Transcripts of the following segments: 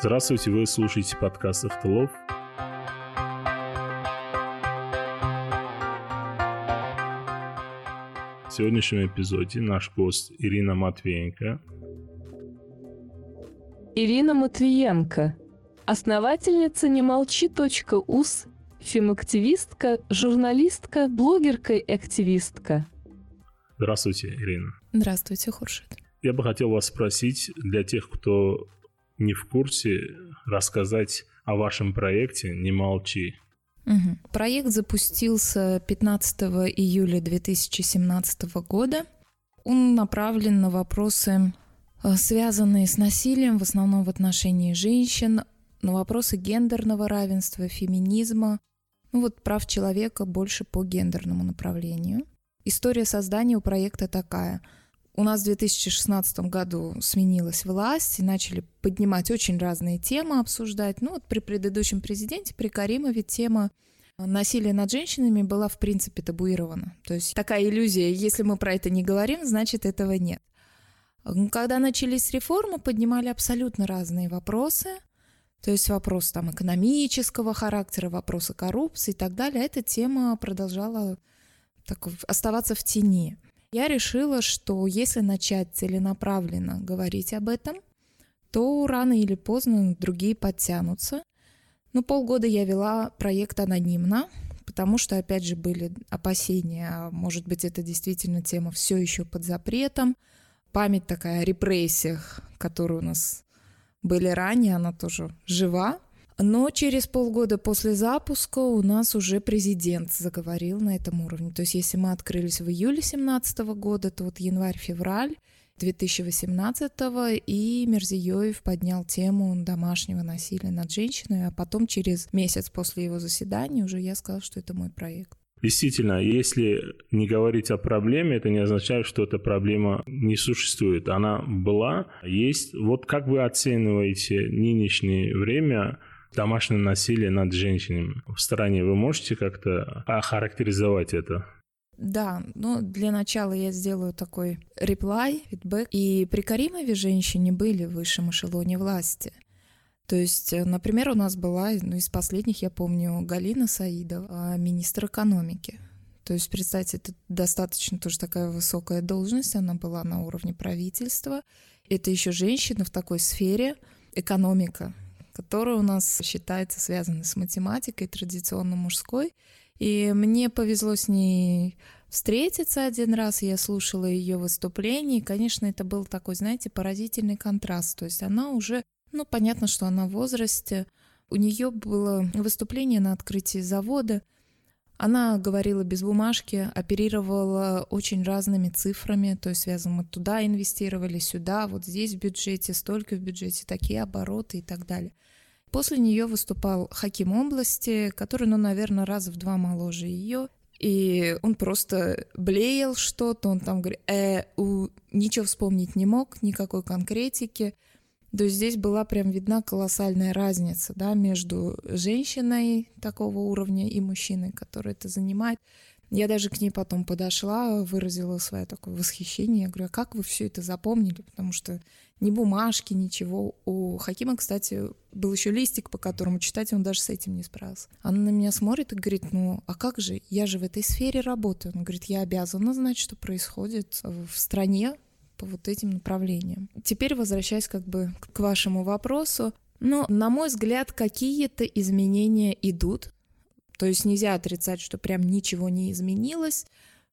Здравствуйте, вы слушаете подкаст «Автолов». В сегодняшнем эпизоде наш гость Ирина Матвеенко. Ирина Матвиенко, основательница немолчи.ус, фемактивистка, журналистка, блогерка и активистка. Здравствуйте, Ирина. Здравствуйте, Хуршит. Я бы хотел вас спросить, для тех, кто не в курсе, рассказать о вашем проекте «Не молчи». Угу. Проект запустился 15 июля 2017 года. Он направлен на вопросы, э, связанные с насилием, в основном в отношении женщин, на вопросы гендерного равенства, феминизма, ну вот прав человека больше по гендерному направлению. История создания у проекта такая – у нас в 2016 году сменилась власть и начали поднимать очень разные темы, обсуждать. Ну вот при предыдущем президенте, при Каримове тема насилия над женщинами была в принципе табуирована. То есть такая иллюзия, если мы про это не говорим, значит этого нет. Когда начались реформы, поднимали абсолютно разные вопросы, то есть вопрос там экономического характера, вопросы коррупции и так далее. Эта тема продолжала так, оставаться в тени. Я решила, что если начать целенаправленно говорить об этом, то рано или поздно другие подтянутся. Ну, полгода я вела проект анонимно, потому что, опять же, были опасения, а может быть, это действительно тема все еще под запретом. Память такая о репрессиях, которые у нас были ранее, она тоже жива. Но через полгода после запуска у нас уже президент заговорил на этом уровне. То есть если мы открылись в июле 2017 года, то вот январь-февраль 2018 и Мерзиёев поднял тему домашнего насилия над женщиной, а потом через месяц после его заседания уже я сказала, что это мой проект. Действительно, если не говорить о проблеме, это не означает, что эта проблема не существует. Она была, есть. Вот как вы оцениваете нынешнее время домашнее насилие над женщинами в стране. Вы можете как-то охарактеризовать это? Да, ну для начала я сделаю такой реплай, фидбэк. И при Каримове женщине были в высшем эшелоне власти. То есть, э, например, у нас была, ну, из последних, я помню, Галина Саидова, а, министр экономики. То есть, представьте, это достаточно тоже такая высокая должность, она была на уровне правительства. Это еще женщина в такой сфере, экономика, которая у нас считается связана с математикой, традиционно мужской. И мне повезло с ней встретиться один раз, я слушала ее выступление, и, конечно, это был такой, знаете, поразительный контраст. То есть она уже, ну, понятно, что она в возрасте, у нее было выступление на открытии завода, она говорила без бумажки, оперировала очень разными цифрами, то есть связано мы туда инвестировали, сюда, вот здесь в бюджете, столько в бюджете, такие обороты и так далее. После нее выступал Хаким области, который, ну, наверное, раз в два моложе ее. И он просто блеял что-то, он там говорит, э, у, ничего вспомнить не мог, никакой конкретики. То здесь была прям видна колоссальная разница да, между женщиной такого уровня и мужчиной, который это занимает. Я даже к ней потом подошла, выразила свое такое восхищение. Я говорю, а как вы все это запомнили? Потому что ни бумажки, ничего. У Хакима, кстати, был еще листик, по которому читать, он даже с этим не справился. Она на меня смотрит и говорит, ну, а как же? Я же в этой сфере работаю. Он говорит, я обязана знать, что происходит в стране по вот этим направлениям. Теперь возвращаясь как бы к вашему вопросу, но, на мой взгляд, какие-то изменения идут. То есть нельзя отрицать, что прям ничего не изменилось.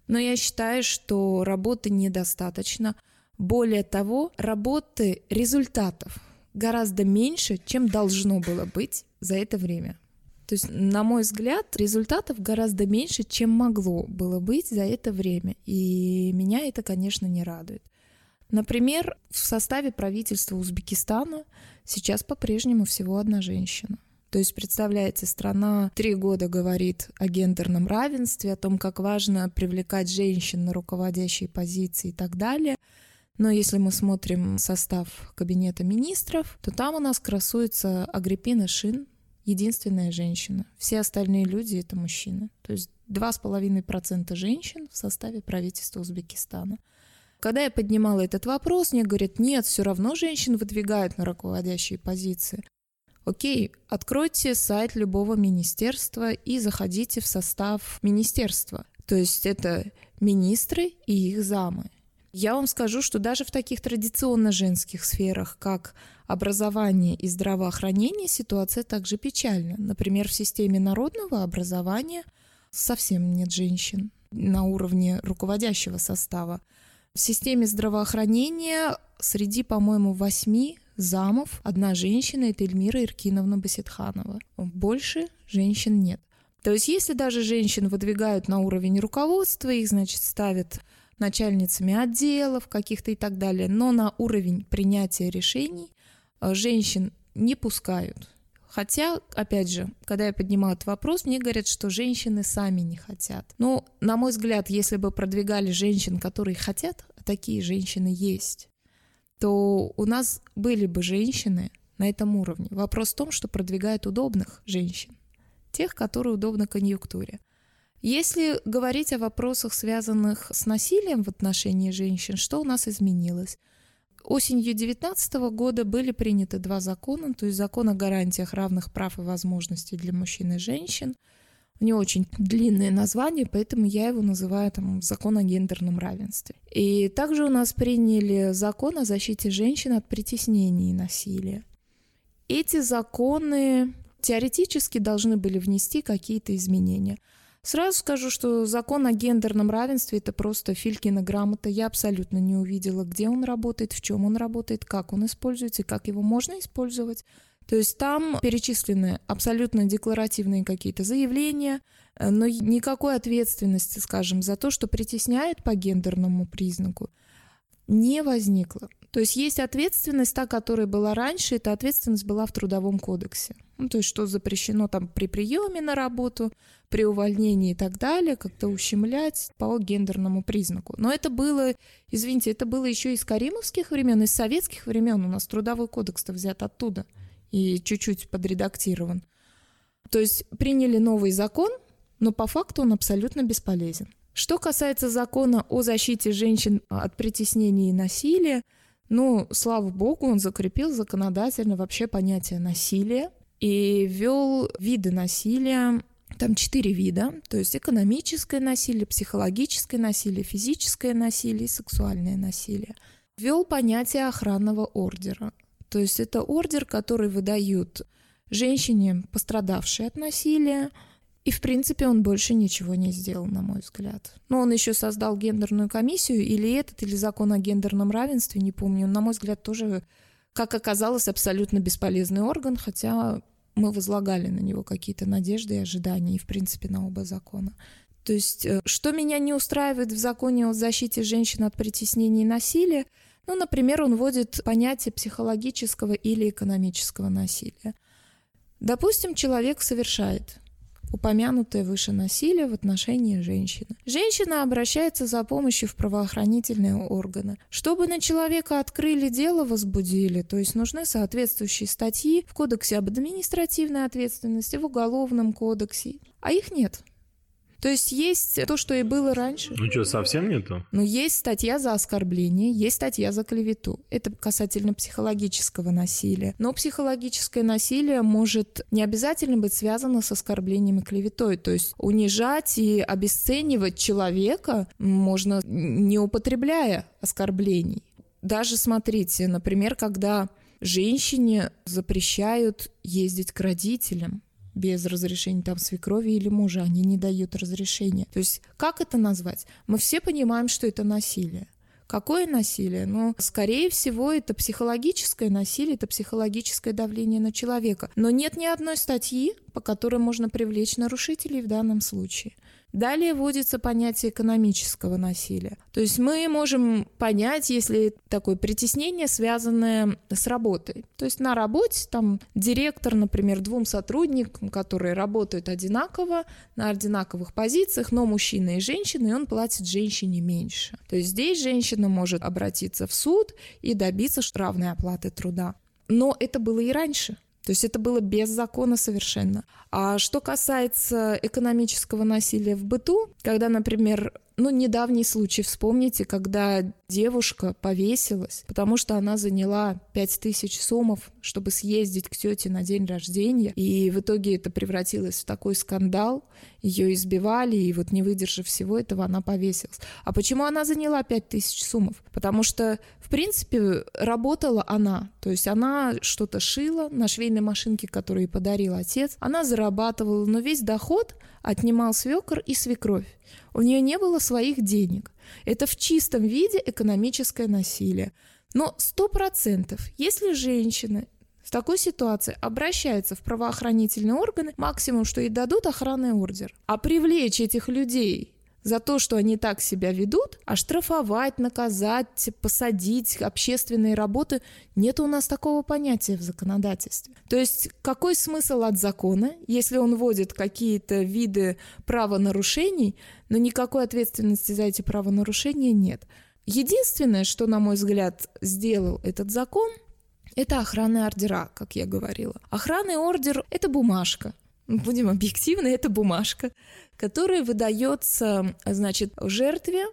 Но я считаю, что работы недостаточно. Более того, работы результатов гораздо меньше, чем должно было быть за это время. То есть, на мой взгляд, результатов гораздо меньше, чем могло было быть за это время. И меня это, конечно, не радует. Например, в составе правительства Узбекистана сейчас по-прежнему всего одна женщина. То есть, представляете, страна три года говорит о гендерном равенстве, о том, как важно привлекать женщин на руководящие позиции и так далее. Но если мы смотрим состав кабинета министров, то там у нас красуется Агриппина Шин, единственная женщина. Все остальные люди — это мужчины. То есть 2,5% женщин в составе правительства Узбекистана. Когда я поднимала этот вопрос, мне говорят, нет, все равно женщин выдвигают на руководящие позиции. Окей, откройте сайт любого министерства и заходите в состав министерства. То есть это министры и их замы. Я вам скажу, что даже в таких традиционно женских сферах, как образование и здравоохранение, ситуация также печальна. Например, в системе народного образования совсем нет женщин на уровне руководящего состава. В системе здравоохранения среди, по-моему, восьми замов одна женщина — это Эльмира Иркиновна Баситханова. Больше женщин нет. То есть если даже женщин выдвигают на уровень руководства, их, значит, ставят начальницами отделов каких-то и так далее, но на уровень принятия решений э, женщин не пускают. Хотя, опять же, когда я поднимаю этот вопрос, мне говорят, что женщины сами не хотят. Но, на мой взгляд, если бы продвигали женщин, которые хотят, а такие женщины есть, то у нас были бы женщины на этом уровне. Вопрос в том, что продвигают удобных женщин, тех, которые удобны конъюнктуре. Если говорить о вопросах, связанных с насилием в отношении женщин, что у нас изменилось? Осенью 2019 года были приняты два закона, то есть закон о гарантиях равных прав и возможностей для мужчин и женщин. У него очень длинное название, поэтому я его называю там, закон о гендерном равенстве. И также у нас приняли закон о защите женщин от притеснения и насилия. Эти законы теоретически должны были внести какие-то изменения – Сразу скажу, что закон о гендерном равенстве это просто Филькина грамота. Я абсолютно не увидела, где он работает, в чем он работает, как он используется и как его можно использовать. То есть там перечислены абсолютно декларативные какие-то заявления, э, но никакой ответственности, скажем, за то, что притесняет по гендерному признаку, не возникло. То есть есть ответственность, та, которая была раньше, эта ответственность была в Трудовом кодексе. Ну, то есть что запрещено там при приеме на работу, при увольнении и так далее, как-то ущемлять по гендерному признаку. Но это было, извините, это было еще из каримовских времен, из советских времен. У нас Трудовой кодекс-то взят оттуда и чуть-чуть подредактирован. То есть приняли новый закон, но по факту он абсолютно бесполезен. Что касается закона о защите женщин от притеснения и насилия, ну, слава богу, он закрепил законодательно вообще понятие насилия и ввел виды насилия, там четыре вида, то есть экономическое насилие, психологическое насилие, физическое насилие и сексуальное насилие. Ввел понятие охранного ордера, то есть это ордер, который выдают женщине, пострадавшей от насилия, и, в принципе, он больше ничего не сделал, на мой взгляд. Но он еще создал гендерную комиссию, или этот, или закон о гендерном равенстве, не помню. На мой взгляд, тоже, как оказалось, абсолютно бесполезный орган, хотя мы возлагали на него какие-то надежды и ожидания, и, в принципе, на оба закона. То есть, э, что меня не устраивает в законе о защите женщин от притеснения и насилия, ну, например, он вводит понятие психологического или экономического насилия. Допустим, человек совершает упомянутое выше насилие в отношении женщины. Женщина обращается за помощью в правоохранительные органы. Чтобы на человека открыли дело, возбудили, то есть нужны соответствующие статьи в Кодексе об административной ответственности, в Уголовном кодексе, а их нет. То есть есть то, что и было раньше. Ну что, совсем нету? Ну, есть статья за оскорбление, есть статья за клевету. Это касательно психологического насилия. Но психологическое насилие может не обязательно быть связано с оскорблением и клеветой. То есть унижать и обесценивать человека можно не употребляя оскорблений. Даже смотрите, например, когда женщине запрещают ездить к родителям, без разрешения там свекрови или мужа, они не дают разрешения. То есть как это назвать? Мы все понимаем, что это насилие. Какое насилие? Ну, скорее всего, это психологическое насилие, это психологическое давление на человека. Но нет ни одной статьи, по которой можно привлечь нарушителей в данном случае. Далее вводится понятие экономического насилия. То есть мы можем понять, если такое притеснение, связанное с работой. То есть на работе там директор, например, двум сотрудникам, которые работают одинаково, на одинаковых позициях, но мужчина и женщина, и он платит женщине меньше. То есть здесь женщина может обратиться в суд и добиться равной оплаты труда. Но это было и раньше. То есть это было без закона совершенно. А что касается экономического насилия в быту, когда, например, ну, недавний случай вспомните, когда девушка повесилась, потому что она заняла 5000 сомов, чтобы съездить к тете на день рождения, и в итоге это превратилось в такой скандал, ее избивали, и вот не выдержав всего этого, она повесилась. А почему она заняла 5000 сумов? Потому что, в принципе, работала она, то есть она что-то шила на швейной машинке, которую ей подарил отец, она зарабатывала, но весь доход отнимал свекор и свекровь. У нее не было своих денег. Это в чистом виде экономическое насилие. Но сто процентов, если женщина в такой ситуации обращается в правоохранительные органы, максимум, что ей дадут охранный ордер. А привлечь этих людей за то, что они так себя ведут, а штрафовать, наказать, посадить, общественные работы, нет у нас такого понятия в законодательстве. То есть какой смысл от закона, если он вводит какие-то виды правонарушений, но никакой ответственности за эти правонарушения нет. Единственное, что, на мой взгляд, сделал этот закон, это охранные ордера, как я говорила. Охранный ордер – это бумажка. Будем объективны, это бумажка, которая выдается, значит, жертве,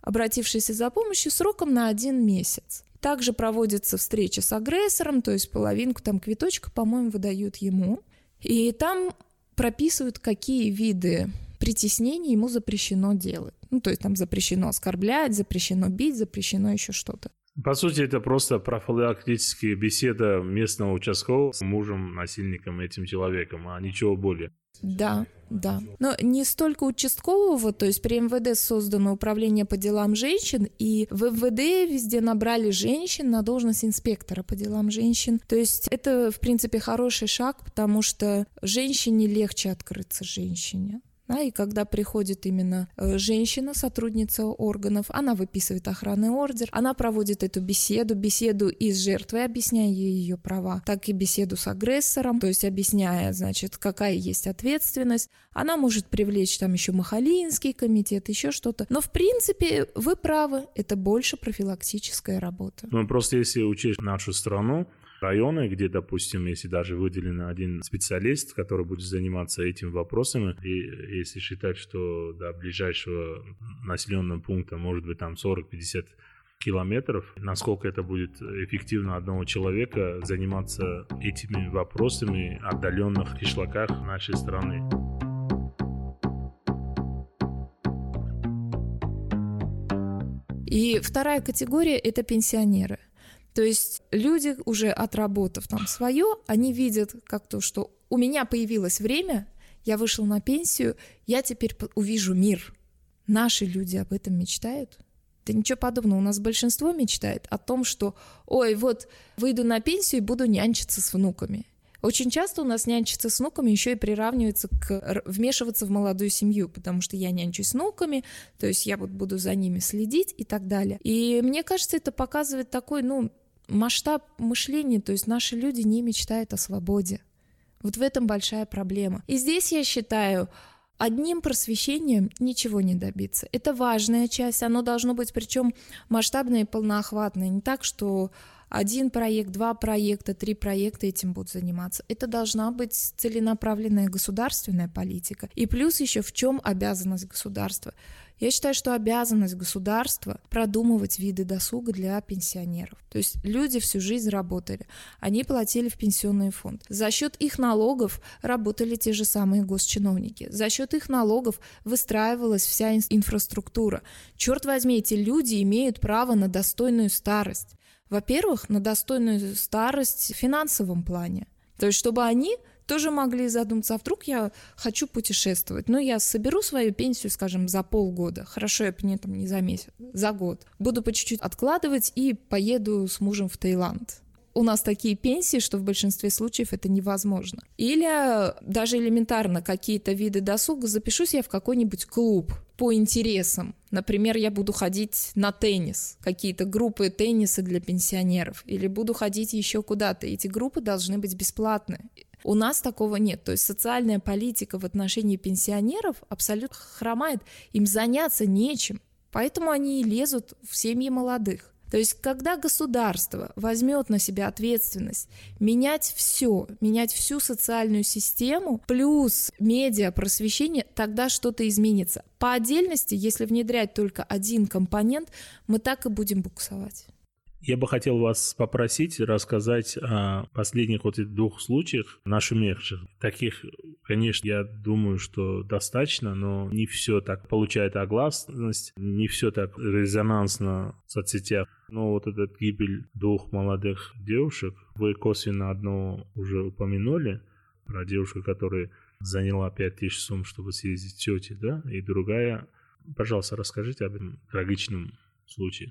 обратившейся за помощью, сроком на один месяц. Также проводится встреча с агрессором, то есть половинку там квиточка, по-моему, выдают ему. И там прописывают, какие виды притеснений ему запрещено делать. Ну, то есть там запрещено оскорблять, запрещено бить, запрещено еще что-то. По сути, это просто профилактическая беседа местного участкового с мужем, насильником, этим человеком, а ничего более. Да, да. Но не столько участкового, то есть при МВД создано управление по делам женщин, и в МВД везде набрали женщин на должность инспектора по делам женщин. То есть это, в принципе, хороший шаг, потому что женщине легче открыться женщине. Да, и когда приходит именно э, женщина, сотрудница органов, она выписывает охранный ордер, она проводит эту беседу, беседу и с жертвой, объясняя ей ее права, так и беседу с агрессором, то есть объясняя, значит, какая есть ответственность. Она может привлечь там еще Махалинский комитет, еще что-то. Но в принципе вы правы, это больше профилактическая работа. Ну просто если учесть нашу страну, районы, где, допустим, если даже выделен один специалист, который будет заниматься этим вопросами, и если считать, что до ближайшего населенного пункта может быть там 40-50 километров, насколько это будет эффективно одного человека заниматься этими вопросами в отдаленных кишлаках нашей страны. И вторая категория – это пенсионеры. То есть люди, уже отработав там свое, они видят как то, что у меня появилось время, я вышел на пенсию, я теперь увижу мир. Наши люди об этом мечтают. Да ничего подобного. У нас большинство мечтает о том, что, ой, вот выйду на пенсию и буду нянчиться с внуками. Очень часто у нас нянчиться с внуками еще и приравнивается к вмешиваться в молодую семью, потому что я нянчусь с внуками, то есть я вот буду за ними следить и так далее. И мне кажется, это показывает такой, ну, масштаб мышления, то есть наши люди не мечтают о свободе. Вот в этом большая проблема. И здесь я считаю, одним просвещением ничего не добиться. Это важная часть, оно должно быть причем масштабное и полноохватное. Не так, что один проект, два проекта, три проекта этим будут заниматься. Это должна быть целенаправленная государственная политика. И плюс еще в чем обязанность государства? Я считаю, что обязанность государства продумывать виды досуга для пенсионеров. То есть люди всю жизнь работали, они платили в пенсионный фонд. За счет их налогов работали те же самые госчиновники. За счет их налогов выстраивалась вся инфраструктура. Черт возьми, эти люди имеют право на достойную старость. Во-первых, на достойную старость в финансовом плане. То есть, чтобы они тоже могли задуматься, а вдруг я хочу путешествовать, ну, я соберу свою пенсию, скажем, за полгода, хорошо, я не, там, не за месяц, за год, буду по чуть-чуть откладывать и поеду с мужем в Таиланд. У нас такие пенсии, что в большинстве случаев это невозможно. Или даже элементарно какие-то виды досуга, запишусь я в какой-нибудь клуб, по интересам. Например, я буду ходить на теннис, какие-то группы тенниса для пенсионеров, или буду ходить еще куда-то. Эти группы должны быть бесплатны. У нас такого нет. То есть социальная политика в отношении пенсионеров абсолютно хромает. Им заняться нечем. Поэтому они и лезут в семьи молодых. То есть, когда государство возьмет на себя ответственность менять все, менять всю социальную систему, плюс медиа, просвещение, тогда что-то изменится. По отдельности, если внедрять только один компонент, мы так и будем буксовать. Я бы хотел вас попросить рассказать о последних вот этих двух случаях нашумевших. Таких, конечно, я думаю, что достаточно, но не все так получает огласность, не все так резонансно в соцсетях. Но вот эта гибель двух молодых девушек, вы косвенно одно уже упомянули, про девушку, которая заняла 5000 сумм, чтобы съездить к тете, да, и другая. Пожалуйста, расскажите об этом трагичном случае.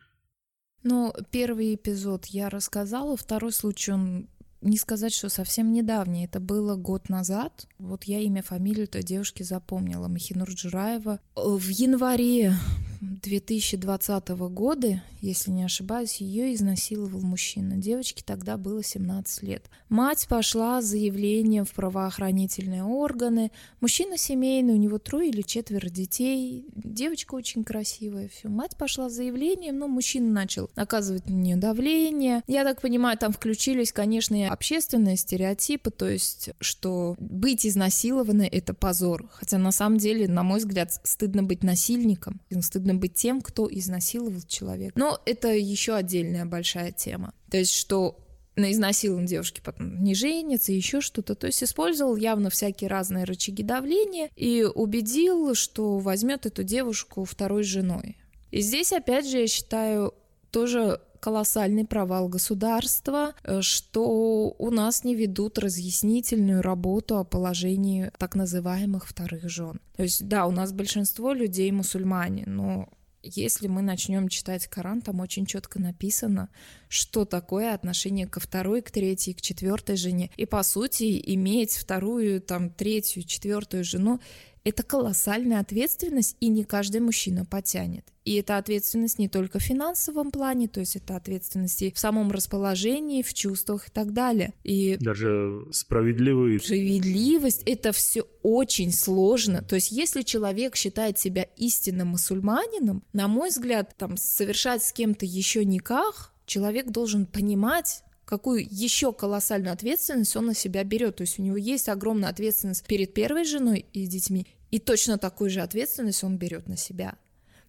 Ну, первый эпизод я рассказала, второй случай, он не сказать, что совсем недавний, это было год назад. Вот я имя, фамилию этой девушки запомнила, Махинур Джураева. В январе 2020 года, если не ошибаюсь, ее изнасиловал мужчина. Девочке тогда было 17 лет. Мать пошла с заявлением в правоохранительные органы. Мужчина семейный, у него трое или четверо детей. Девочка очень красивая. Все. Мать пошла с заявлением, но мужчина начал оказывать на нее давление. Я так понимаю, там включились, конечно, и общественные стереотипы, то есть, что быть изнасилованной — это позор. Хотя на самом деле, на мой взгляд, стыдно быть насильником, стыдно стыдно быть тем, кто изнасиловал человека. Но это еще отдельная большая тема. То есть, что на изнасилованной девушке потом не женится, еще что-то. То есть использовал явно всякие разные рычаги давления и убедил, что возьмет эту девушку второй женой. И здесь, опять же, я считаю, тоже колоссальный провал государства, э, что у нас не ведут разъяснительную работу о положении так называемых вторых жен. То есть, да, у нас большинство людей мусульмане, но если мы начнем читать Коран, там очень четко написано, что такое отношение ко второй, к третьей, к четвертой жене. И по сути, иметь вторую, там, третью, четвертую жену это колоссальная ответственность, и не каждый мужчина потянет. И это ответственность не только в финансовом плане, то есть это ответственность и в самом расположении, в чувствах и так далее. И даже справедливость. Справедливость — это все очень сложно. То есть если человек считает себя истинным мусульманином, на мой взгляд, там совершать с кем-то еще никах, человек должен понимать, какую еще колоссальную ответственность он на себя берет. То есть у него есть огромная ответственность перед первой женой и детьми, и точно такую же ответственность он берет на себя.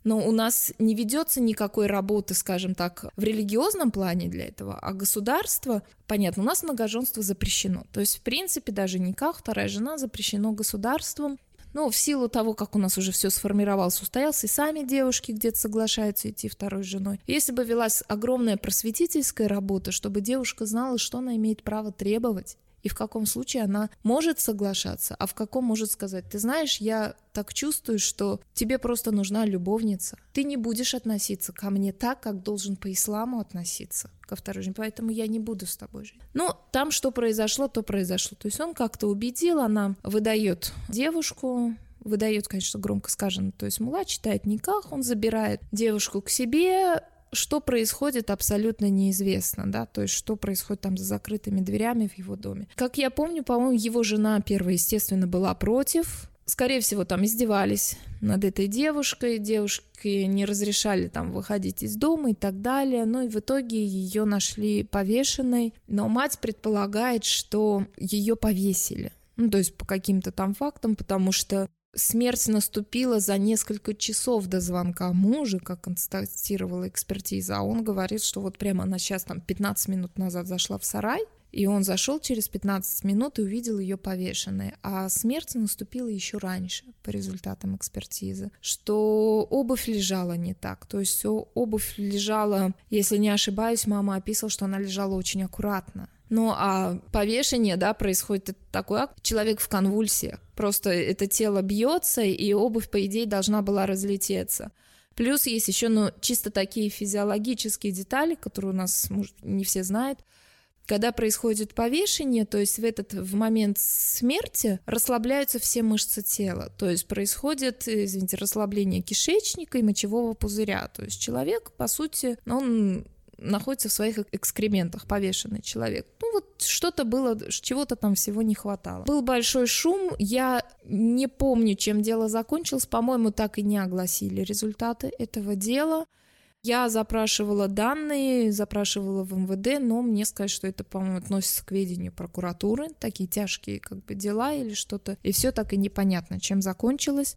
Но у нас не ведется никакой работы, скажем так, в религиозном плане для этого, а государство, понятно, у нас многоженство запрещено. То есть, в принципе, даже никак вторая жена запрещено государством. Ну, в силу того, как у нас уже все сформировалось, устоялся, и сами девушки где-то соглашаются идти второй женой. Если бы велась огромная просветительская работа, чтобы девушка знала, что она имеет право требовать, и в каком случае она может соглашаться, а в каком может сказать, ты знаешь, я так чувствую, что тебе просто нужна любовница. Ты не будешь относиться ко мне так, как должен по исламу относиться ко второй жене, поэтому я не буду с тобой жить. Ну, там что произошло, то произошло. То есть он как-то убедил, она выдает девушку, выдает, конечно, громко сказано, то есть Мула читает никак, он забирает девушку к себе, что происходит, абсолютно неизвестно, да, то есть что происходит там за закрытыми дверями в его доме. Как я помню, по-моему, его жена первая, естественно, была против, скорее всего, там издевались над этой девушкой, девушке не разрешали там выходить из дома и так далее, ну и в итоге ее нашли повешенной, но мать предполагает, что ее повесили, ну то есть по каким-то там фактам, потому что Смерть наступила за несколько часов до звонка мужа, как констатировала экспертиза. А он говорит, что вот прямо она сейчас там 15 минут назад зашла в сарай, и он зашел через 15 минут и увидел ее повешенной. А смерть наступила еще раньше, по результатам экспертизы, что обувь лежала не так. То есть обувь лежала, если не ошибаюсь, мама описывала, что она лежала очень аккуратно. Ну а повешение, да, происходит такой акт, человек в конвульсиях. Просто это тело бьется, и обувь, по идее, должна была разлететься. Плюс есть еще, ну, чисто такие физиологические детали, которые у нас, может, не все знают. Когда происходит повешение, то есть в этот в момент смерти расслабляются все мышцы тела, то есть происходит, извините, расслабление кишечника и мочевого пузыря, то есть человек, по сути, он находится в своих экскрементах, повешенный человек. Ну вот что-то было, чего-то там всего не хватало. Был большой шум, я не помню, чем дело закончилось, по-моему, так и не огласили результаты этого дела. Я запрашивала данные, запрашивала в МВД, но мне сказать, что это, по-моему, относится к ведению прокуратуры, такие тяжкие как бы дела или что-то. И все так и непонятно, чем закончилось.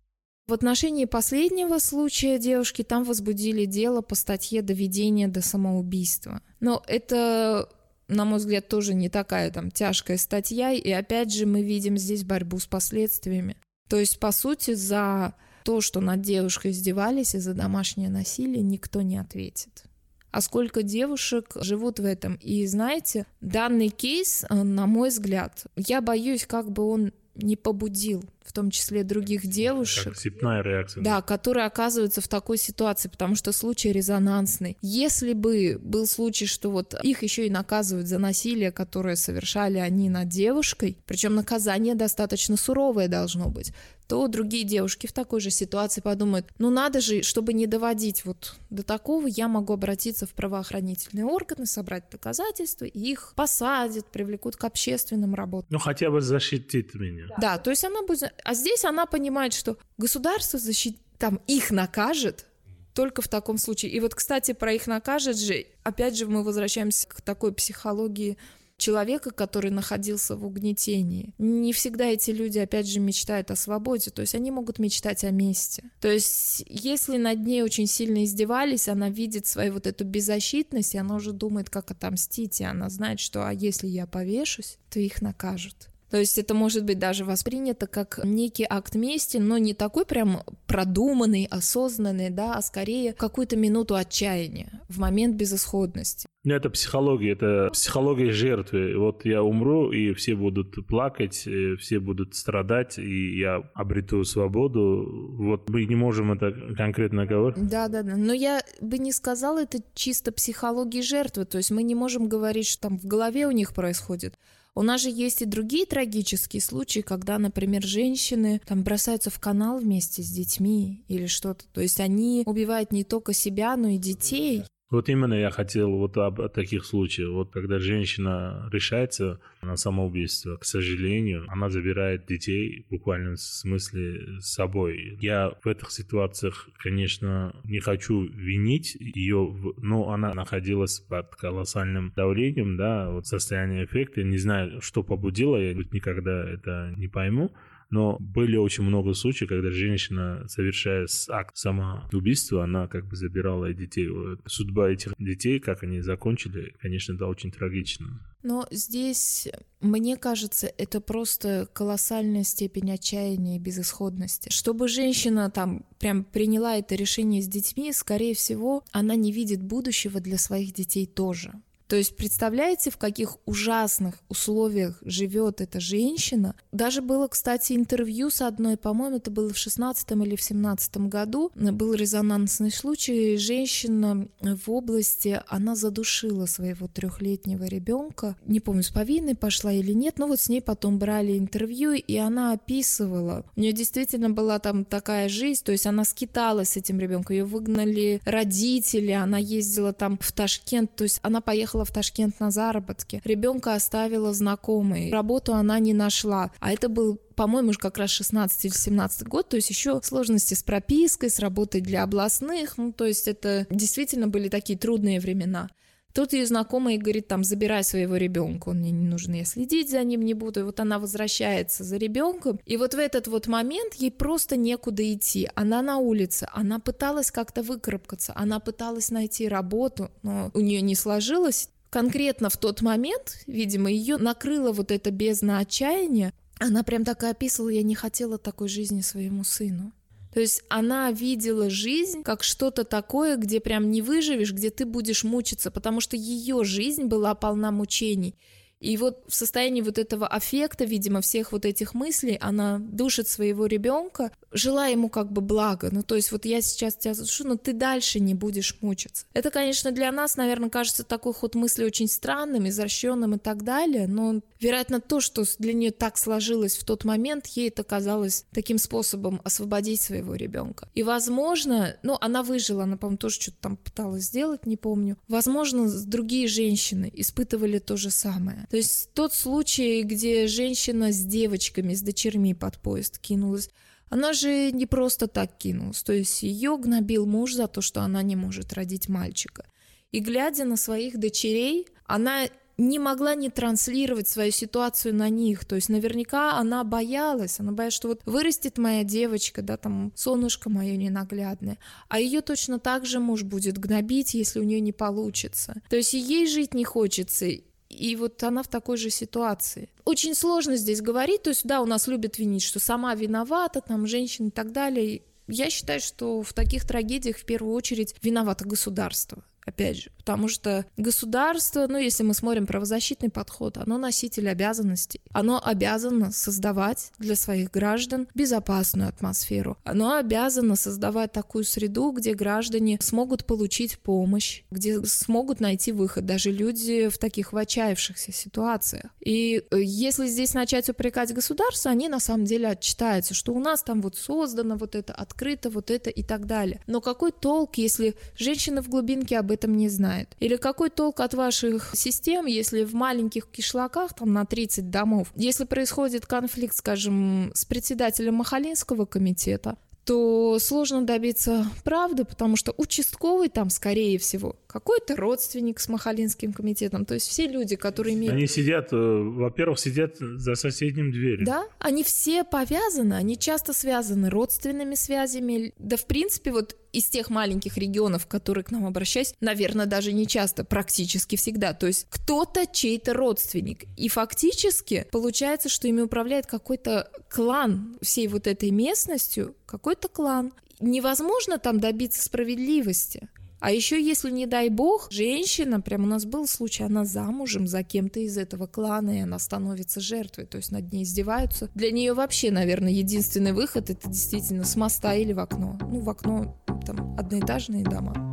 В отношении последнего случая девушки там возбудили дело по статье «Доведение до самоубийства». Но это на мой взгляд, тоже не такая там тяжкая статья, и опять же мы видим здесь борьбу с последствиями. То есть, по сути, за то, что над девушкой издевались, и за домашнее насилие никто не ответит. А сколько девушек живут в этом? И знаете, данный кейс, э, на мой взгляд, я боюсь, как бы он не побудил, в том числе других девушек. Как цепная реакция. Да, которые оказываются в такой ситуации, потому что случай резонансный. Если бы был случай, что вот их еще и наказывают за насилие, которое совершали они над девушкой, причем наказание достаточно суровое должно быть, то другие девушки в такой же ситуации подумают, ну надо же, чтобы не доводить вот до такого, я могу обратиться в правоохранительные органы, собрать доказательства, и их посадят, привлекут к общественным работам. Ну хотя бы защитит меня. Да, то есть она будет... А здесь она понимает, что государство защитит, там их накажет, только в таком случае. И вот, кстати, про их накажет же, опять же, мы возвращаемся к такой психологии человека, который находился в угнетении. Не всегда эти люди, опять же, мечтают о свободе, то есть они могут мечтать о мести. То есть если над ней очень сильно издевались, она видит свою вот эту беззащитность, и она уже думает, как отомстить, и она знает, что а если я повешусь, то их накажут. То есть это может быть даже воспринято как некий акт мести, но не такой прям продуманный, осознанный, да, а скорее какую-то минуту отчаяния в момент безысходности. Ну, это психология, это психология жертвы. Вот я умру, и все будут плакать, все будут страдать, и я обрету свободу. Вот мы не можем это конкретно говорить. Да, да, да. Но я бы не сказала, это чисто психология жертвы. То есть мы не можем говорить, что там в голове у них происходит. У нас же есть и другие трагические случаи, когда, например, женщины там бросаются в канал вместе с детьми или что-то. То есть они убивают не только себя, но и детей. Вот именно я хотел вот об таких случаях. Вот когда женщина решается на самоубийство, к сожалению, она забирает детей в буквальном смысле с собой. Я в этих ситуациях, конечно, не хочу винить ее, но она находилась под колоссальным давлением, да, вот состояние эффекта. Не знаю, что побудило, я никогда это не пойму но были очень много случаев, когда женщина, совершая акт самоубийства, она как бы забирала детей. Судьба этих детей, как они закончили, конечно, это очень трагично. Но здесь, мне кажется, это просто колоссальная степень отчаяния и безысходности. Чтобы женщина там прям приняла это решение с детьми, скорее всего, она не видит будущего для своих детей тоже. То есть представляете, в каких ужасных условиях живет эта женщина? Даже было, кстати, интервью с одной, по-моему, это было в 16 или в 17 году, был резонансный случай. Женщина в области, она задушила своего трехлетнего ребенка. Не помню, с повинной пошла или нет, но вот с ней потом брали интервью, и она описывала. У нее действительно была там такая жизнь, то есть она скиталась с этим ребенком, ее выгнали родители, она ездила там в Ташкент, то есть она поехала уехала в Ташкент на заработки. Ребенка оставила знакомой. Работу она не нашла. А это был по-моему, как раз 16 или 17 год, то есть еще сложности с пропиской, с работой для областных, ну, то есть это действительно были такие трудные времена. Тут ее знакомый говорит, там, забирай своего ребенка, он мне не нужен, я следить за ним не буду. И вот она возвращается за ребенком, и вот в этот вот момент ей просто некуда идти. Она на улице, она пыталась как-то выкарабкаться, она пыталась найти работу, но у нее не сложилось. Конкретно в тот момент, видимо, ее накрыло вот это бездна отчаяния. Она прям так и описывала, я не хотела такой жизни своему сыну. То есть она видела жизнь как что-то такое, где прям не выживешь, где ты будешь мучиться, потому что ее жизнь была полна мучений. И вот в состоянии вот этого аффекта, видимо, всех вот этих мыслей, она душит своего ребенка, желая ему как бы блага. Ну, то есть вот я сейчас тебя задушу, но ты дальше не будешь мучиться. Это, конечно, для нас, наверное, кажется такой ход мысли очень странным, извращенным и так далее, но, вероятно, то, что для нее так сложилось в тот момент, ей это казалось таким способом освободить своего ребенка. И, возможно, ну, она выжила, она, по-моему, тоже что-то там пыталась сделать, не помню. Возможно, другие женщины испытывали то же самое. То есть тот случай, где женщина с девочками, с дочерьми под поезд кинулась, Она же не просто так кинулась, то есть ее гнобил муж за то, что она не может родить мальчика. И глядя на своих дочерей, она не могла не транслировать свою ситуацию на них. То есть наверняка она боялась, она боялась, что вот вырастет моя девочка, да, там, солнышко мое ненаглядное, а ее точно так же муж будет гнобить, если у нее не получится. То есть ей жить не хочется, и вот она в такой же ситуации. Очень сложно здесь говорить, то есть да, у нас любят винить, что сама виновата, там, женщина и так далее. Я считаю, что в таких трагедиях в первую очередь виновато государство опять же, потому что государство, ну, если мы смотрим правозащитный подход, оно носитель обязанностей. Оно обязано создавать для своих граждан безопасную атмосферу. Оно обязано создавать такую среду, где граждане смогут получить помощь, где смогут найти выход, даже люди в таких в отчаявшихся ситуациях. И э, если здесь начать упрекать государство, они на самом деле отчитаются, что у нас там вот создано вот это, открыто вот это и так далее. Но какой толк, если женщины в глубинке об этом не знает? Или какой толк от ваших систем, если в маленьких кишлаках, там на 30 домов, если происходит конфликт, скажем, с председателем Махалинского комитета, то сложно добиться правды, потому что участковый там, скорее всего, какой-то родственник с Махалинским комитетом, то есть все люди, которые имеют... Они сидят, э, во-первых, сидят за соседним дверью. Да, они все повязаны, они часто связаны родственными связями, да в принципе вот из тех маленьких регионов, которые к нам обращаются, наверное, даже не часто, практически всегда. То есть кто-то чей-то родственник. И фактически получается, что ими управляет какой-то клан всей вот этой местностью, какой-то клан. Невозможно там добиться справедливости. А еще, если, не дай бог, женщина, прям у нас был случай, она замужем за кем-то из этого клана, и она становится жертвой, то есть над ней издеваются. Для нее вообще, наверное, единственный выход это действительно с моста или в окно. Ну, в окно там одноэтажные дома.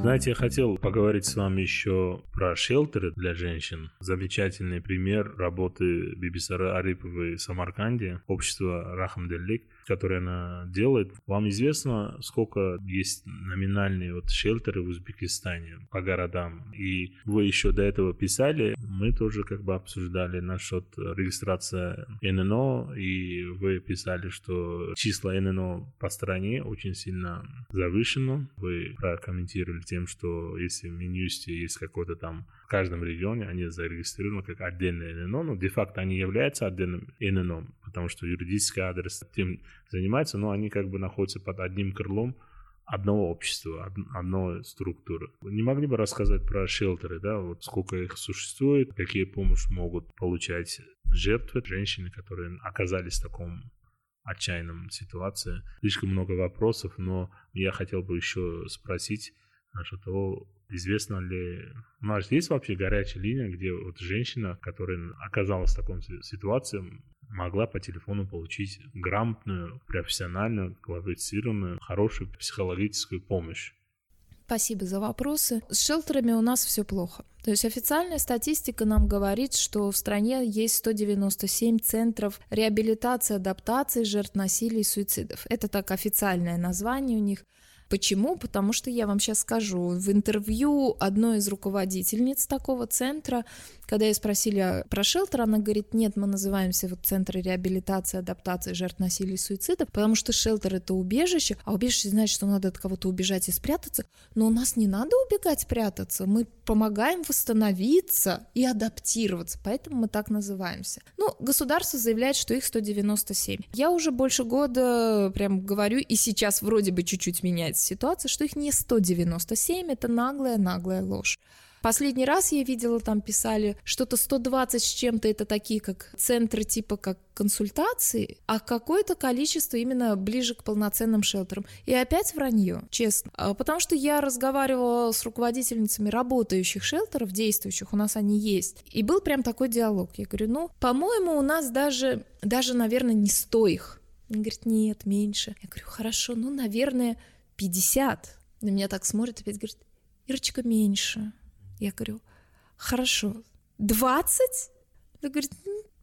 Знаете, я хотел поговорить с вами еще про шелтеры для женщин. Замечательный пример работы Бибисара Ариповой в Самарканде, общество Рахамделлик которые она делает. Вам известно, сколько есть номинальные вот шелтеры в Узбекистане по городам? И вы еще до этого писали, мы тоже как бы обсуждали насчет регистрации ННО, и вы писали, что числа ННО по стране очень сильно завышено. Вы прокомментировали тем, что если в Минюсте есть какой-то там каждом регионе они зарегистрированы как отдельное ННО, но де-факто они являются отдельным ННО, потому что юридический адрес тем занимается, но они как бы находятся под одним крылом одного общества, одной структуры. Не могли бы рассказать про шелтеры, да, вот сколько их существует, какие помощи могут получать жертвы, женщины, которые оказались в таком отчаянном ситуации. Слишком много вопросов, но я хотел бы еще спросить насчет того, Известно ли, у нас есть вообще горячая линия, где вот женщина, которая оказалась в такой ситуации, могла по телефону получить грамотную, профессиональную, квалифицированную, хорошую психологическую помощь? Спасибо за вопросы. С шелтерами у нас все плохо. То есть официальная статистика нам говорит, что в стране есть 197 центров реабилитации, адаптации жертв насилия и суицидов. Это так официальное название у них. Почему? Потому что я вам сейчас скажу. В интервью одной из руководительниц такого центра, когда я спросили про шелтер, она говорит, нет, мы называемся вот Центр реабилитации, адаптации жертв насилия и суицида, потому что шелтер — это убежище, а убежище значит, что надо от кого-то убежать и спрятаться, но у нас не надо убегать, прятаться, мы помогаем восстановиться и адаптироваться, поэтому мы так называемся. Ну, государство заявляет, что их 197. Я уже больше года прям говорю, и сейчас вроде бы чуть-чуть меняется ситуация, что их не 197, это наглая-наглая ложь. Последний раз я видела, там писали что-то 120 с чем-то, это такие как центры типа как консультации, а какое-то количество именно ближе к полноценным шелтерам. И опять вранье, честно. А, потому что я разговаривала с руководительницами работающих шелтеров, действующих, у нас они есть. И был прям такой диалог. Я говорю, ну, по-моему, у нас даже, даже, наверное, не сто их. Он говорит, нет, меньше. Я говорю, хорошо, ну, наверное, 50. На меня так смотрит, опять говорит, Ирочка, меньше. Я говорю, хорошо, 20? Она говорит,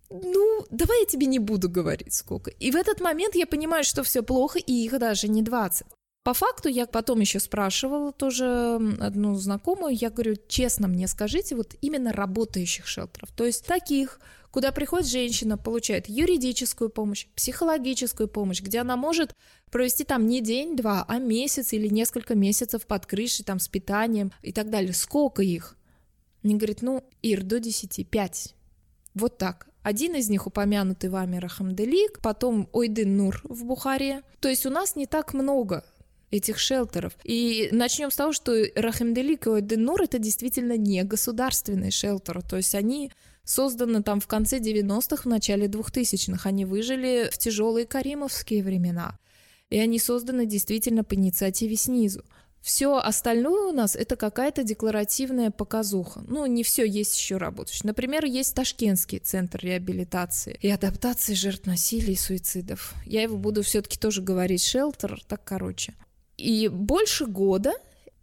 ну, давай я тебе не буду говорить сколько. И в этот момент я понимаю, что все плохо, и их даже не 20. По факту я потом еще спрашивала тоже одну знакомую, я говорю, честно мне скажите, вот именно работающих шелтеров, то есть таких, куда приходит женщина, получает юридическую помощь, психологическую помощь, где она может провести там не день-два, а месяц или несколько месяцев под крышей, там, с питанием и так далее. Сколько их? Они говорят, ну, Ир, до 10, 5. Вот так. Один из них упомянутый вами Рахамделик, потом Ойдын Нур в Бухаре. То есть у нас не так много этих шелтеров. И начнем с того, что Рахимделик и Ойденур это действительно не государственные шелтеры, то есть они созданы там в конце 90-х, в начале 2000-х, они выжили в тяжелые каримовские времена. И они созданы действительно по инициативе снизу. Все остальное у нас это какая-то декларативная показуха. Ну, не все есть еще работающий. Например, есть Ташкентский центр реабилитации и адаптации жертв насилия и суицидов. Я его буду все-таки тоже говорить шелтер, так короче. И больше года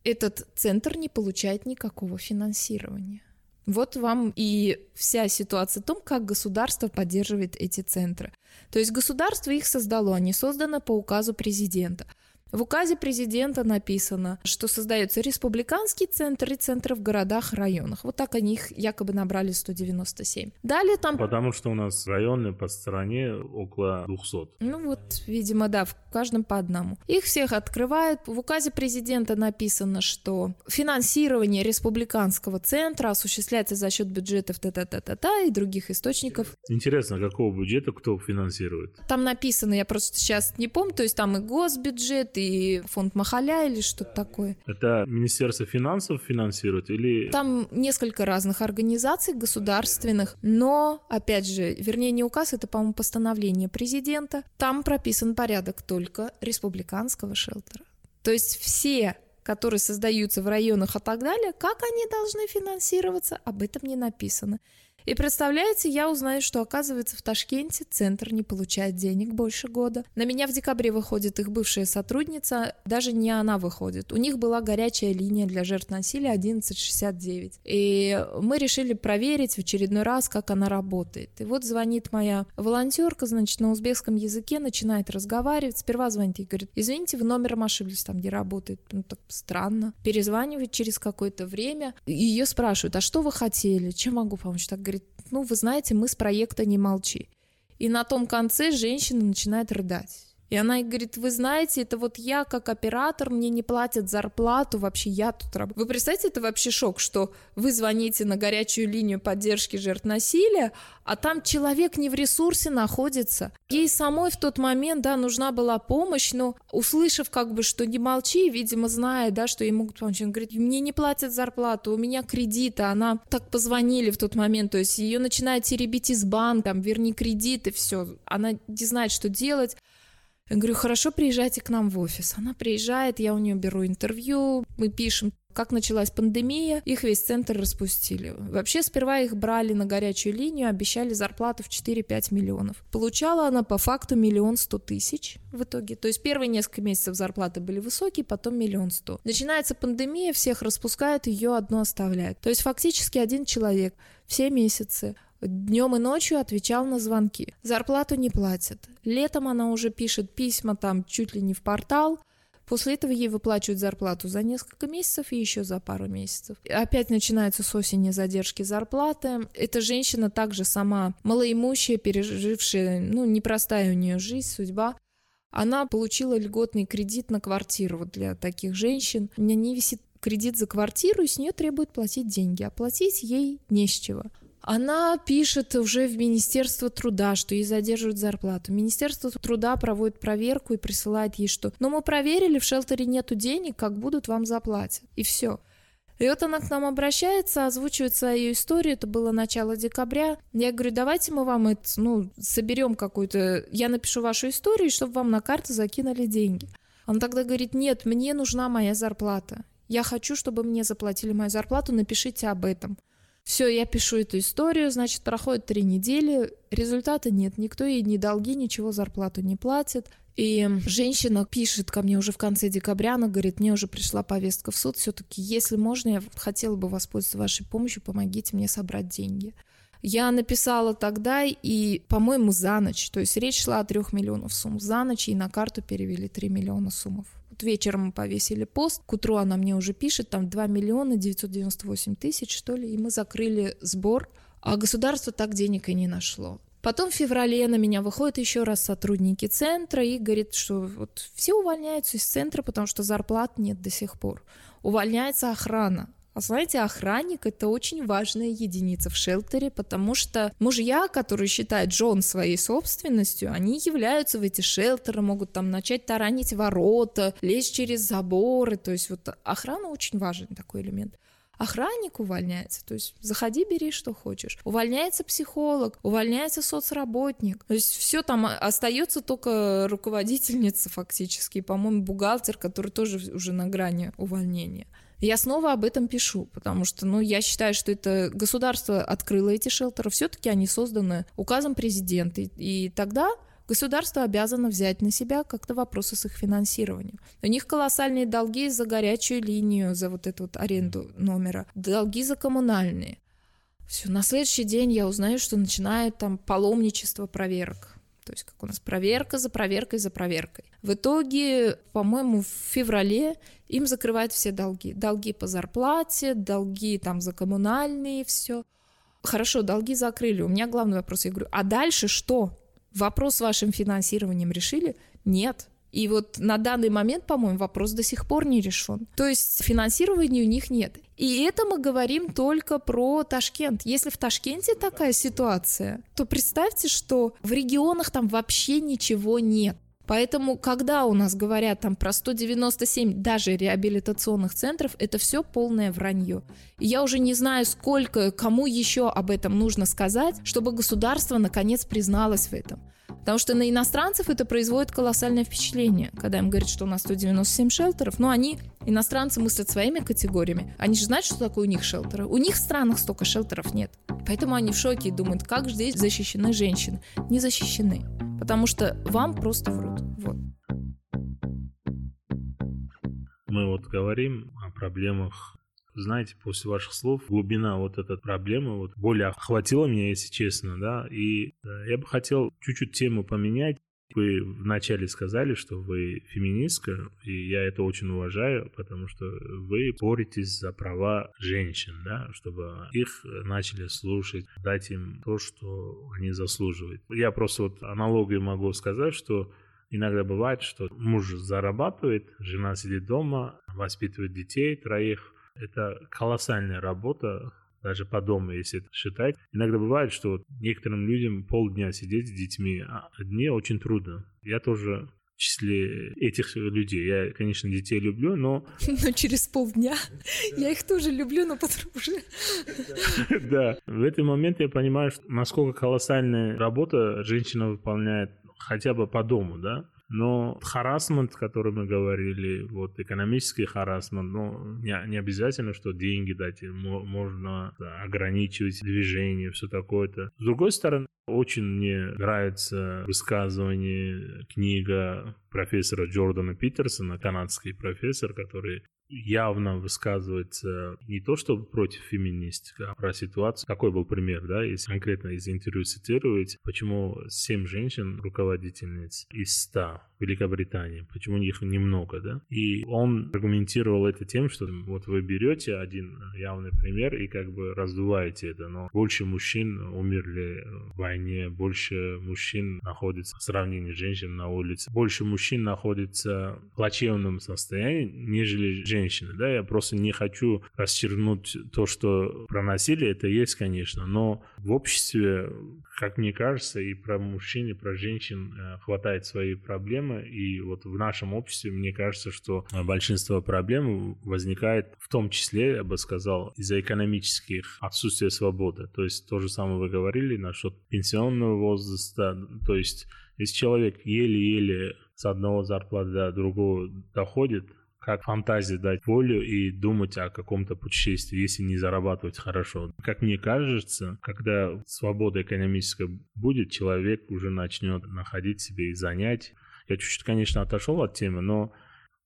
этот центр не получает никакого финансирования. Вот вам и вся ситуация о том, как государство поддерживает эти центры. То есть государство их создало, они созданы по указу президента. В указе президента написано, что создается республиканский центр и центры в городах, районах. Вот так они их якобы набрали 197. Далее там... Потому что у нас районы по стране около 200. Ну вот, видимо, да, в каждом по одному. Их всех открывают. В указе президента написано, что финансирование республиканского центра осуществляется за счет бюджетов та-та-та-та-та и других источников. Интересно, какого бюджета кто финансирует? Там написано, я просто сейчас не помню, то есть там и госбюджет, и фонд Махаля или что-то такое. Это Министерство финансов финансирует или... Там несколько разных организаций государственных, но, опять же, вернее, не указ, это, по-моему, постановление президента. Там прописан порядок только республиканского шелтера. То есть все которые создаются в районах и так далее, как они должны финансироваться, об этом не написано. И представляете, я узнаю, что оказывается в Ташкенте центр не получает денег больше года. На меня в декабре выходит их бывшая сотрудница, даже не она выходит. У них была горячая линия для жертв насилия 1169. И мы решили проверить в очередной раз, как она работает. И вот звонит моя волонтерка, значит, на узбекском языке, начинает разговаривать. Сперва звонит и говорит, извините, вы номером ошиблись там, где работает. Ну, так странно. Перезванивает через какое-то время. Ее спрашивают, а что вы хотели? Чем могу помочь? Так ну, вы знаете, мы с проекта «Не молчи». И на том конце женщина начинает рыдать. И она говорит, вы знаете, это вот я как оператор, мне не платят зарплату, вообще я тут работаю. Вы представляете, это вообще шок, что вы звоните на горячую линию поддержки жертв насилия, а там человек не в ресурсе находится. Ей самой в тот момент, да, нужна была помощь, но услышав как бы, что не молчи, видимо, зная, да, что ей могут помочь, он говорит, мне не платят зарплату, у меня кредиты, она так позвонили в тот момент, то есть ее начинает теребить из банка, там, верни кредиты, все, она не знает, что делать. Я говорю, хорошо, приезжайте к нам в офис. Она приезжает, я у нее беру интервью, мы пишем, как началась пандемия, их весь центр распустили. Вообще, сперва их брали на горячую линию, обещали зарплату в 4-5 миллионов. Получала она по факту миллион сто тысяч в итоге. То есть первые несколько месяцев зарплаты были высокие, потом миллион сто. Начинается пандемия, всех распускают, ее одну оставляют. То есть фактически один человек все месяцы Днем и ночью отвечал на звонки. Зарплату не платят. Летом она уже пишет письма там чуть ли не в портал. После этого ей выплачивают зарплату за несколько месяцев и еще за пару месяцев. Опять начинаются с осени задержки зарплаты. Эта женщина также сама малоимущая, пережившая, ну, непростая у нее жизнь, судьба. Она получила льготный кредит на квартиру для таких женщин. У меня не висит кредит за квартиру, и с нее требуют платить деньги, а платить ей не с чего. Она пишет уже в Министерство труда, что ей задерживают зарплату. Министерство труда проводит проверку и присылает ей что. Но мы проверили, в шелтере нету денег, как будут, вам заплатят. И все. И вот она к нам обращается, озвучивает свою историю, это было начало декабря. Я говорю, давайте мы вам это, ну, соберем какую-то, я напишу вашу историю, чтобы вам на карту закинули деньги. Он тогда говорит, нет, мне нужна моя зарплата. Я хочу, чтобы мне заплатили мою зарплату, напишите об этом. Все, я пишу эту историю, значит, проходит три недели, результата нет, никто ей не долги, ничего зарплату не платит. И женщина пишет ко мне уже в конце декабря, она говорит, мне уже пришла повестка в суд, все-таки, если можно, я хотела бы воспользоваться вашей помощью, помогите мне собрать деньги. Я написала тогда и, по-моему, за ночь, то есть речь шла о трех миллионов сумм за ночь, и на карту перевели 3 миллиона суммов. Вечером мы повесили пост, к утру она мне уже пишет, там 2 миллиона 998 тысяч, что ли, и мы закрыли сбор, а государство так денег и не нашло. Потом в феврале на меня выходят еще раз сотрудники центра и говорит, что вот все увольняются из центра, потому что зарплат нет до сих пор. Увольняется охрана. А знаете, охранник — это очень важная единица в шелтере, потому что мужья, которые считают Джон своей собственностью, они являются в эти шелтеры, могут там начать таранить ворота, лезть через заборы, то есть вот охрана очень важный такой элемент. Охранник увольняется, то есть заходи, бери, что хочешь. Увольняется психолог, увольняется соцработник. То есть все там остается только руководительница фактически, по-моему, бухгалтер, который тоже уже на грани увольнения. Я снова об этом пишу, потому что, ну, я считаю, что это государство открыло эти шелтеры, все-таки они созданы указом президента, и тогда государство обязано взять на себя как-то вопросы с их финансированием. У них колоссальные долги за горячую линию, за вот эту вот аренду номера, долги за коммунальные. Все, на следующий день я узнаю, что начинает там паломничество проверок. То есть как у нас проверка за проверкой за проверкой. В итоге, по-моему, в феврале им закрывают все долги. Долги по зарплате, долги там за коммунальные, все. Хорошо, долги закрыли. У меня главный вопрос. Я говорю, а дальше что? Вопрос с вашим финансированием решили? Нет. И вот на данный момент, по-моему, вопрос до сих пор не решен. То есть финансирования у них нет. И это мы говорим только про Ташкент. Если в Ташкенте такая ситуация, то представьте, что в регионах там вообще ничего нет. Поэтому, когда у нас говорят там про 197 даже реабилитационных центров, это все полное вранье. И я уже не знаю, сколько, кому еще об этом нужно сказать, чтобы государство наконец призналось в этом. Потому что на иностранцев это производит колоссальное впечатление, когда им говорят, что у нас 197 шелтеров, но они, иностранцы, мыслят своими категориями. Они же знают, что такое у них шелтеры. У них в странах столько шелтеров нет. Поэтому они в шоке и думают, как здесь защищены женщины. Не защищены. Потому что вам просто врут. Вот. Мы вот говорим о проблемах знаете, после ваших слов глубина вот этой проблемы вот более охватила меня, если честно, да, и э, я бы хотел чуть-чуть тему поменять. Вы вначале сказали, что вы феминистка, и я это очень уважаю, потому что вы боретесь за права женщин, да, чтобы их начали слушать, дать им то, что они заслуживают. Я просто вот аналогию могу сказать, что Иногда бывает, что муж зарабатывает, жена сидит дома, воспитывает детей, троих, это колоссальная работа, даже по дому, если это считать. Иногда бывает, что вот некоторым людям полдня сидеть с детьми, а дне очень трудно. Я тоже в числе этих людей. Я, конечно, детей люблю, но... Но через полдня. Я их тоже люблю, но потом уже... Да. В этот момент я понимаю, насколько колоссальная работа женщина выполняет хотя бы по дому, да. Но харасмент, который мы говорили, вот экономический харасмент, ну, не, не обязательно, что деньги дать, можно ограничивать движение, все такое-то. С другой стороны, очень мне нравится высказывание, книга профессора Джордана Питерсона, канадский профессор, который явно высказывается не то чтобы против феминистики, а про ситуацию. Какой был пример, да, если конкретно из интервью цитировать, почему 7 женщин руководительниц из 100 в Великобритании, почему их немного, да? И он аргументировал это тем, что вот вы берете один явный пример и как бы раздуваете это, но больше мужчин умерли в войне, больше мужчин находится в сравнении с женщин на улице, больше мужчин находится в плачевном состоянии, нежели женщин женщины, да, я просто не хочу расчернуть то, что про насилие, это есть, конечно, но в обществе, как мне кажется, и про мужчин, и про женщин э, хватает свои проблемы, и вот в нашем обществе, мне кажется, что большинство проблем возникает в том числе, я бы сказал, из-за экономических отсутствия свободы, то есть то же самое вы говорили насчет пенсионного возраста, то есть если человек еле-еле с одного зарплаты до другого доходит, как фантазии дать волю и думать о каком-то путешествии, если не зарабатывать хорошо. Как мне кажется, когда свобода экономическая будет, человек уже начнет находить себе и занять. Я чуть-чуть, конечно, отошел от темы, но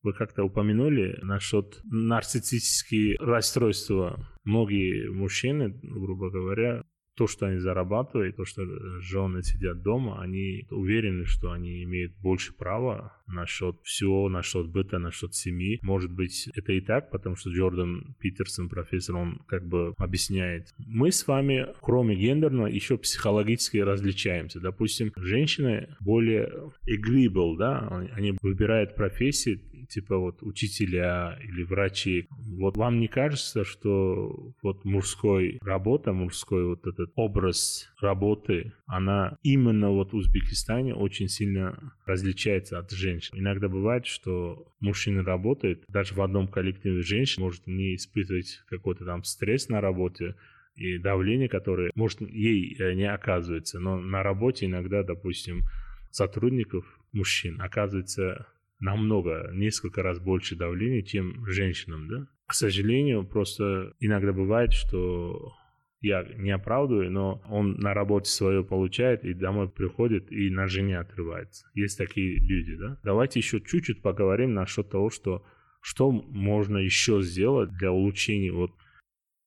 вы как-то упомянули насчет нарциссические расстройства. Многие мужчины, грубо говоря, то, что они зарабатывают, то, что жены сидят дома, они уверены, что они имеют больше права насчет всего, насчет быта, насчет семьи. Может быть, это и так, потому что Джордан Питерсон, профессор, он как бы объясняет. Мы с вами, кроме гендерного, еще психологически различаемся. Допустим, женщины более agreeable, да, они выбирают профессии, типа вот учителя или врачи. Вот вам не кажется, что вот мужской работа, мужской вот этот образ работы, она именно вот в Узбекистане очень сильно различается от женщин. Иногда бывает, что мужчина работает, даже в одном коллективе женщин может не испытывать какой-то там стресс на работе, и давление, которое, может, ей э, не оказывается, но на работе иногда, допустим, сотрудников мужчин оказывается намного, несколько раз больше давления, чем женщинам, да. К сожалению, просто иногда бывает, что я не оправдываю, но он на работе свое получает и домой приходит и на жене отрывается. Есть такие люди, да. Давайте еще чуть-чуть поговорим насчет того, что что можно еще сделать для улучшения вот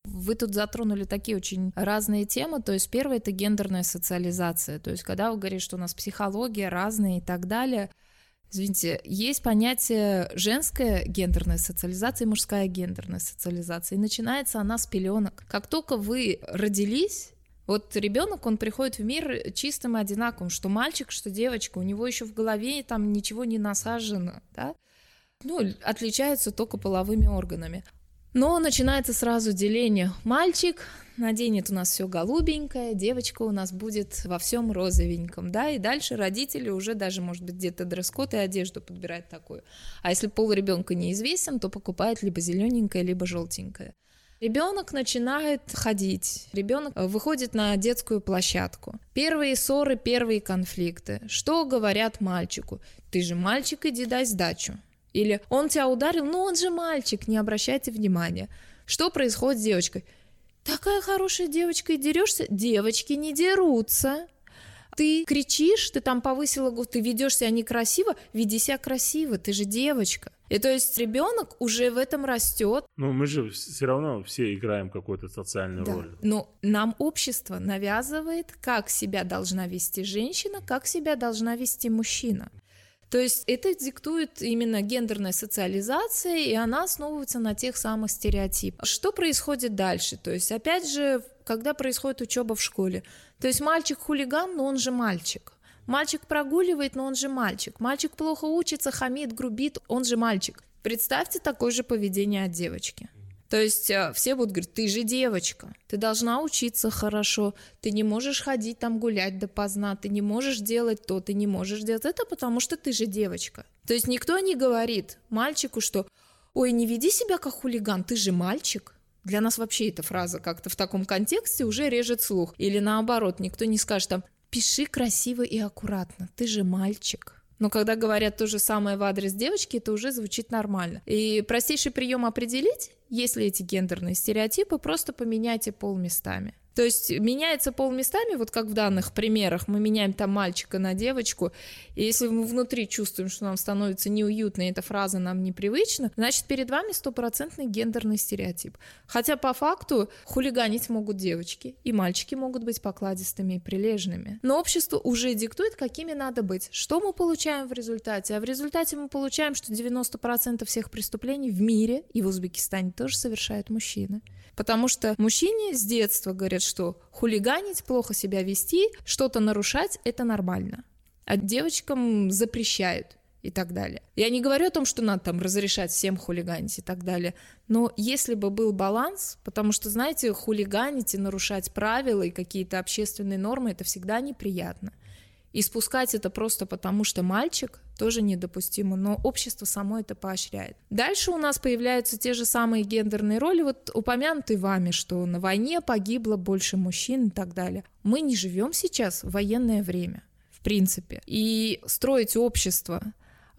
вы тут затронули такие очень разные темы. То есть первое — это гендерная социализация. То есть когда вы говорите, что у нас психология разная и так далее — Извините, есть понятие женская гендерная социализация и мужская гендерная социализация. И начинается она с пеленок. Как только вы родились, вот ребенок, он приходит в мир чистым и одинаковым, что мальчик, что девочка, у него еще в голове там ничего не насажено, да? Ну, отличаются только половыми органами. Но начинается сразу деление. Мальчик наденет у нас все голубенькое, девочка у нас будет во всем розовеньком, да, и дальше родители уже даже, может быть, где-то дресс-код и одежду подбирают такую. А если пол ребенка неизвестен, то покупает либо зелененькое, либо желтенькое. Ребенок начинает ходить, ребенок выходит на детскую площадку. Первые ссоры, первые конфликты. Что говорят мальчику? Ты же мальчик, иди дай сдачу. Или он тебя ударил, но он же мальчик, не обращайте внимания. Что происходит с девочкой? Такая хорошая девочка и дерешься? Девочки не дерутся. Ты кричишь, ты там повысила голос, ты ведешь себя некрасиво, веди себя красиво, ты же девочка. И то есть ребенок уже в этом растет. Ну, мы же все равно все играем какую-то социальную да. роль. Но нам общество навязывает, как себя должна вести женщина, как себя должна вести мужчина. То есть это диктует именно гендерная социализация, и она основывается на тех самых стереотипах. Что происходит дальше? То есть, опять же, когда происходит учеба в школе. То есть мальчик хулиган, но он же мальчик. Мальчик прогуливает, но он же мальчик. Мальчик плохо учится, хамит, грубит, он же мальчик. Представьте такое же поведение от девочки. То есть э, все будут говорить, ты же девочка, ты должна учиться хорошо, ты не можешь ходить там гулять допоздна, ты не можешь делать то, ты не можешь делать это, потому что ты же девочка. То есть никто не говорит мальчику, что ой, не веди себя как хулиган, ты же мальчик. Для нас вообще эта фраза как-то в таком контексте уже режет слух. Или наоборот, никто не скажет там, пиши красиво и аккуратно, ты же мальчик. Но когда говорят то же самое в адрес девочки, это уже звучит нормально. И простейший прием определить, если эти гендерные стереотипы, просто поменяйте пол местами. То есть меняется пол местами, вот как в данных примерах, мы меняем там мальчика на девочку, и если мы внутри чувствуем, что нам становится неуютно, и эта фраза нам непривычна, значит, перед вами стопроцентный гендерный стереотип. Хотя по факту хулиганить могут девочки, и мальчики могут быть покладистыми и прилежными. Но общество уже диктует, какими надо быть. Что мы получаем в результате? А в результате мы получаем, что 90% всех преступлений в мире и в Узбекистане тоже совершают мужчины. Потому что мужчине с детства говорят, что хулиганить, плохо себя вести, что-то нарушать — это нормально. А девочкам запрещают и так далее. Я не говорю о том, что надо там разрешать всем хулиганить и так далее, но если бы был баланс, потому что, знаете, хулиганить и нарушать правила и какие-то общественные нормы — это всегда неприятно. И спускать это просто потому, что мальчик, тоже недопустимо, но общество само это поощряет. Дальше у нас появляются те же самые гендерные роли, вот упомянутые вами, что на войне погибло больше мужчин и так далее. Мы не живем сейчас в военное время, в принципе. И строить общество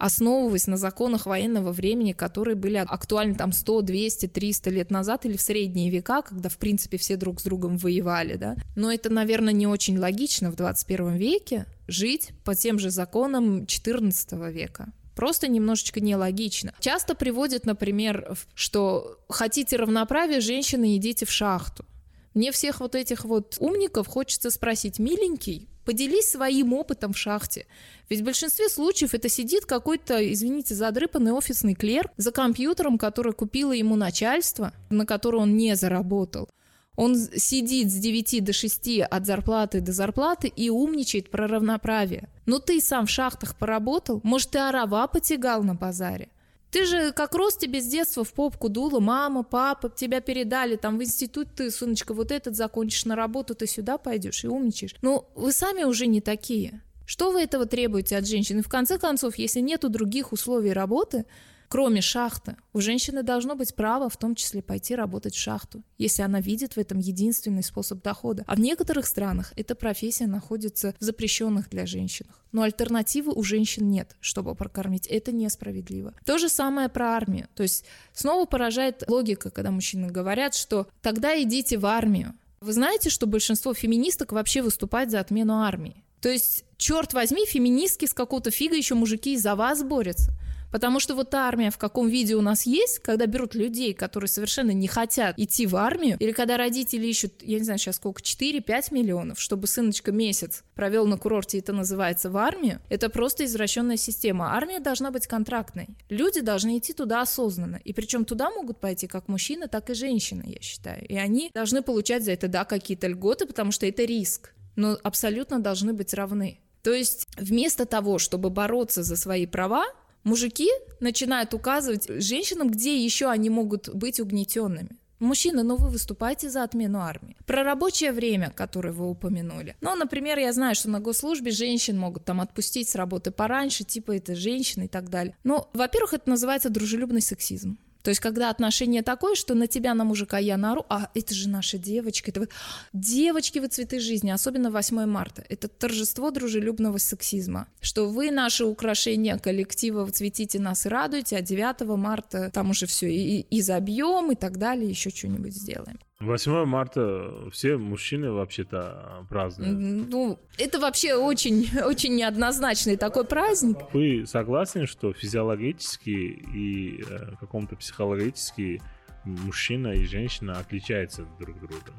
основываясь на законах военного времени, которые были актуальны там 100, 200, 300 лет назад или в средние века, когда, в принципе, все друг с другом воевали, да. Но это, наверное, не очень логично в 21 веке жить по тем же законам 14 века просто немножечко нелогично. Часто приводят, например, что хотите равноправия, женщины идите в шахту. Мне всех вот этих вот умников хочется спросить, миленький, поделись своим опытом в шахте. Ведь в большинстве случаев это сидит какой-то, извините, задрыпанный офисный клерк за компьютером, который купило ему начальство, на который он не заработал. Он сидит с 9 до 6 от зарплаты до зарплаты и умничает про равноправие. Но ты сам в шахтах поработал? Может, ты орава потягал на базаре? Ты же как рос тебе с детства в попку дула, мама, папа, тебя передали там в институт, ты, сыночка, вот этот закончишь на работу, ты сюда пойдешь и умничаешь. Ну, вы сами уже не такие. Что вы этого требуете от женщины? В конце концов, если нету других условий работы, кроме шахты. У женщины должно быть право в том числе пойти работать в шахту, если она видит в этом единственный способ дохода. А в некоторых странах эта профессия находится в запрещенных для женщин. Но альтернативы у женщин нет, чтобы прокормить. Это несправедливо. То же самое про армию. То есть снова поражает логика, когда мужчины говорят, что тогда идите в армию. Вы знаете, что большинство феминисток вообще выступает за отмену армии? То есть, черт возьми, феминистки с какого-то фига еще мужики из-за вас борются. Потому что вот армия в каком виде у нас есть, когда берут людей, которые совершенно не хотят идти в армию, или когда родители ищут, я не знаю сейчас сколько, 4-5 миллионов, чтобы сыночка месяц провел на курорте, это называется в армию, это просто извращенная система. Армия должна быть контрактной. Люди должны идти туда осознанно. И причем туда могут пойти как мужчины, так и женщины, я считаю. И они должны получать за это, да, какие-то льготы, потому что это риск. Но абсолютно должны быть равны. То есть вместо того, чтобы бороться за свои права, мужики начинают указывать женщинам, где еще они могут быть угнетенными. Мужчина, ну вы выступаете за отмену армии. Про рабочее время, которое вы упомянули. Ну, например, я знаю, что на госслужбе женщин могут там отпустить с работы пораньше, типа это женщины и так далее. Ну, во-первых, это называется дружелюбный сексизм. То есть, когда отношение такое, что на тебя, на мужика я нару, а это же наша девочка, это вы... Девочки, вы цветы жизни, особенно 8 марта. Это торжество дружелюбного сексизма. Что вы, наши украшения коллектива, цветите нас и радуете, а 9 марта там уже все и, и забьем и так далее, еще что-нибудь сделаем. 8 марта все мужчины вообще-то празднуют. Ну, это вообще очень, очень неоднозначный такой праздник. Вы согласны, что физиологически и э, каком-то психологически мужчина и женщина отличаются друг от друга?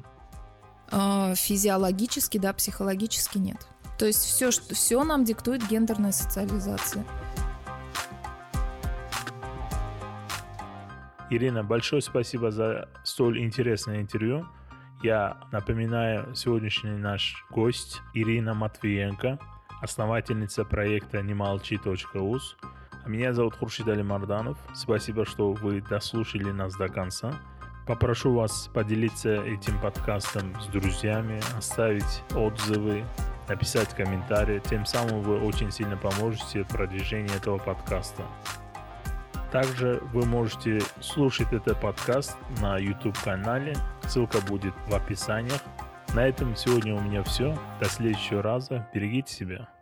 А, физиологически, да, психологически нет. То есть все, что, все нам диктует гендерная социализация. Ирина, большое спасибо за столь интересное интервью. Я напоминаю, сегодняшний наш гость Ирина Матвиенко, основательница проекта немолчи.уз. А меня зовут Хуршид Али Марданов. Спасибо, что вы дослушали нас до конца. Попрошу вас поделиться этим подкастом с друзьями, оставить отзывы, написать комментарии. Тем самым вы очень сильно поможете в продвижении этого подкаста. Также вы можете слушать этот подкаст на YouTube-канале. Ссылка будет в описании. На этом сегодня у меня все. До следующего раза. Берегите себя.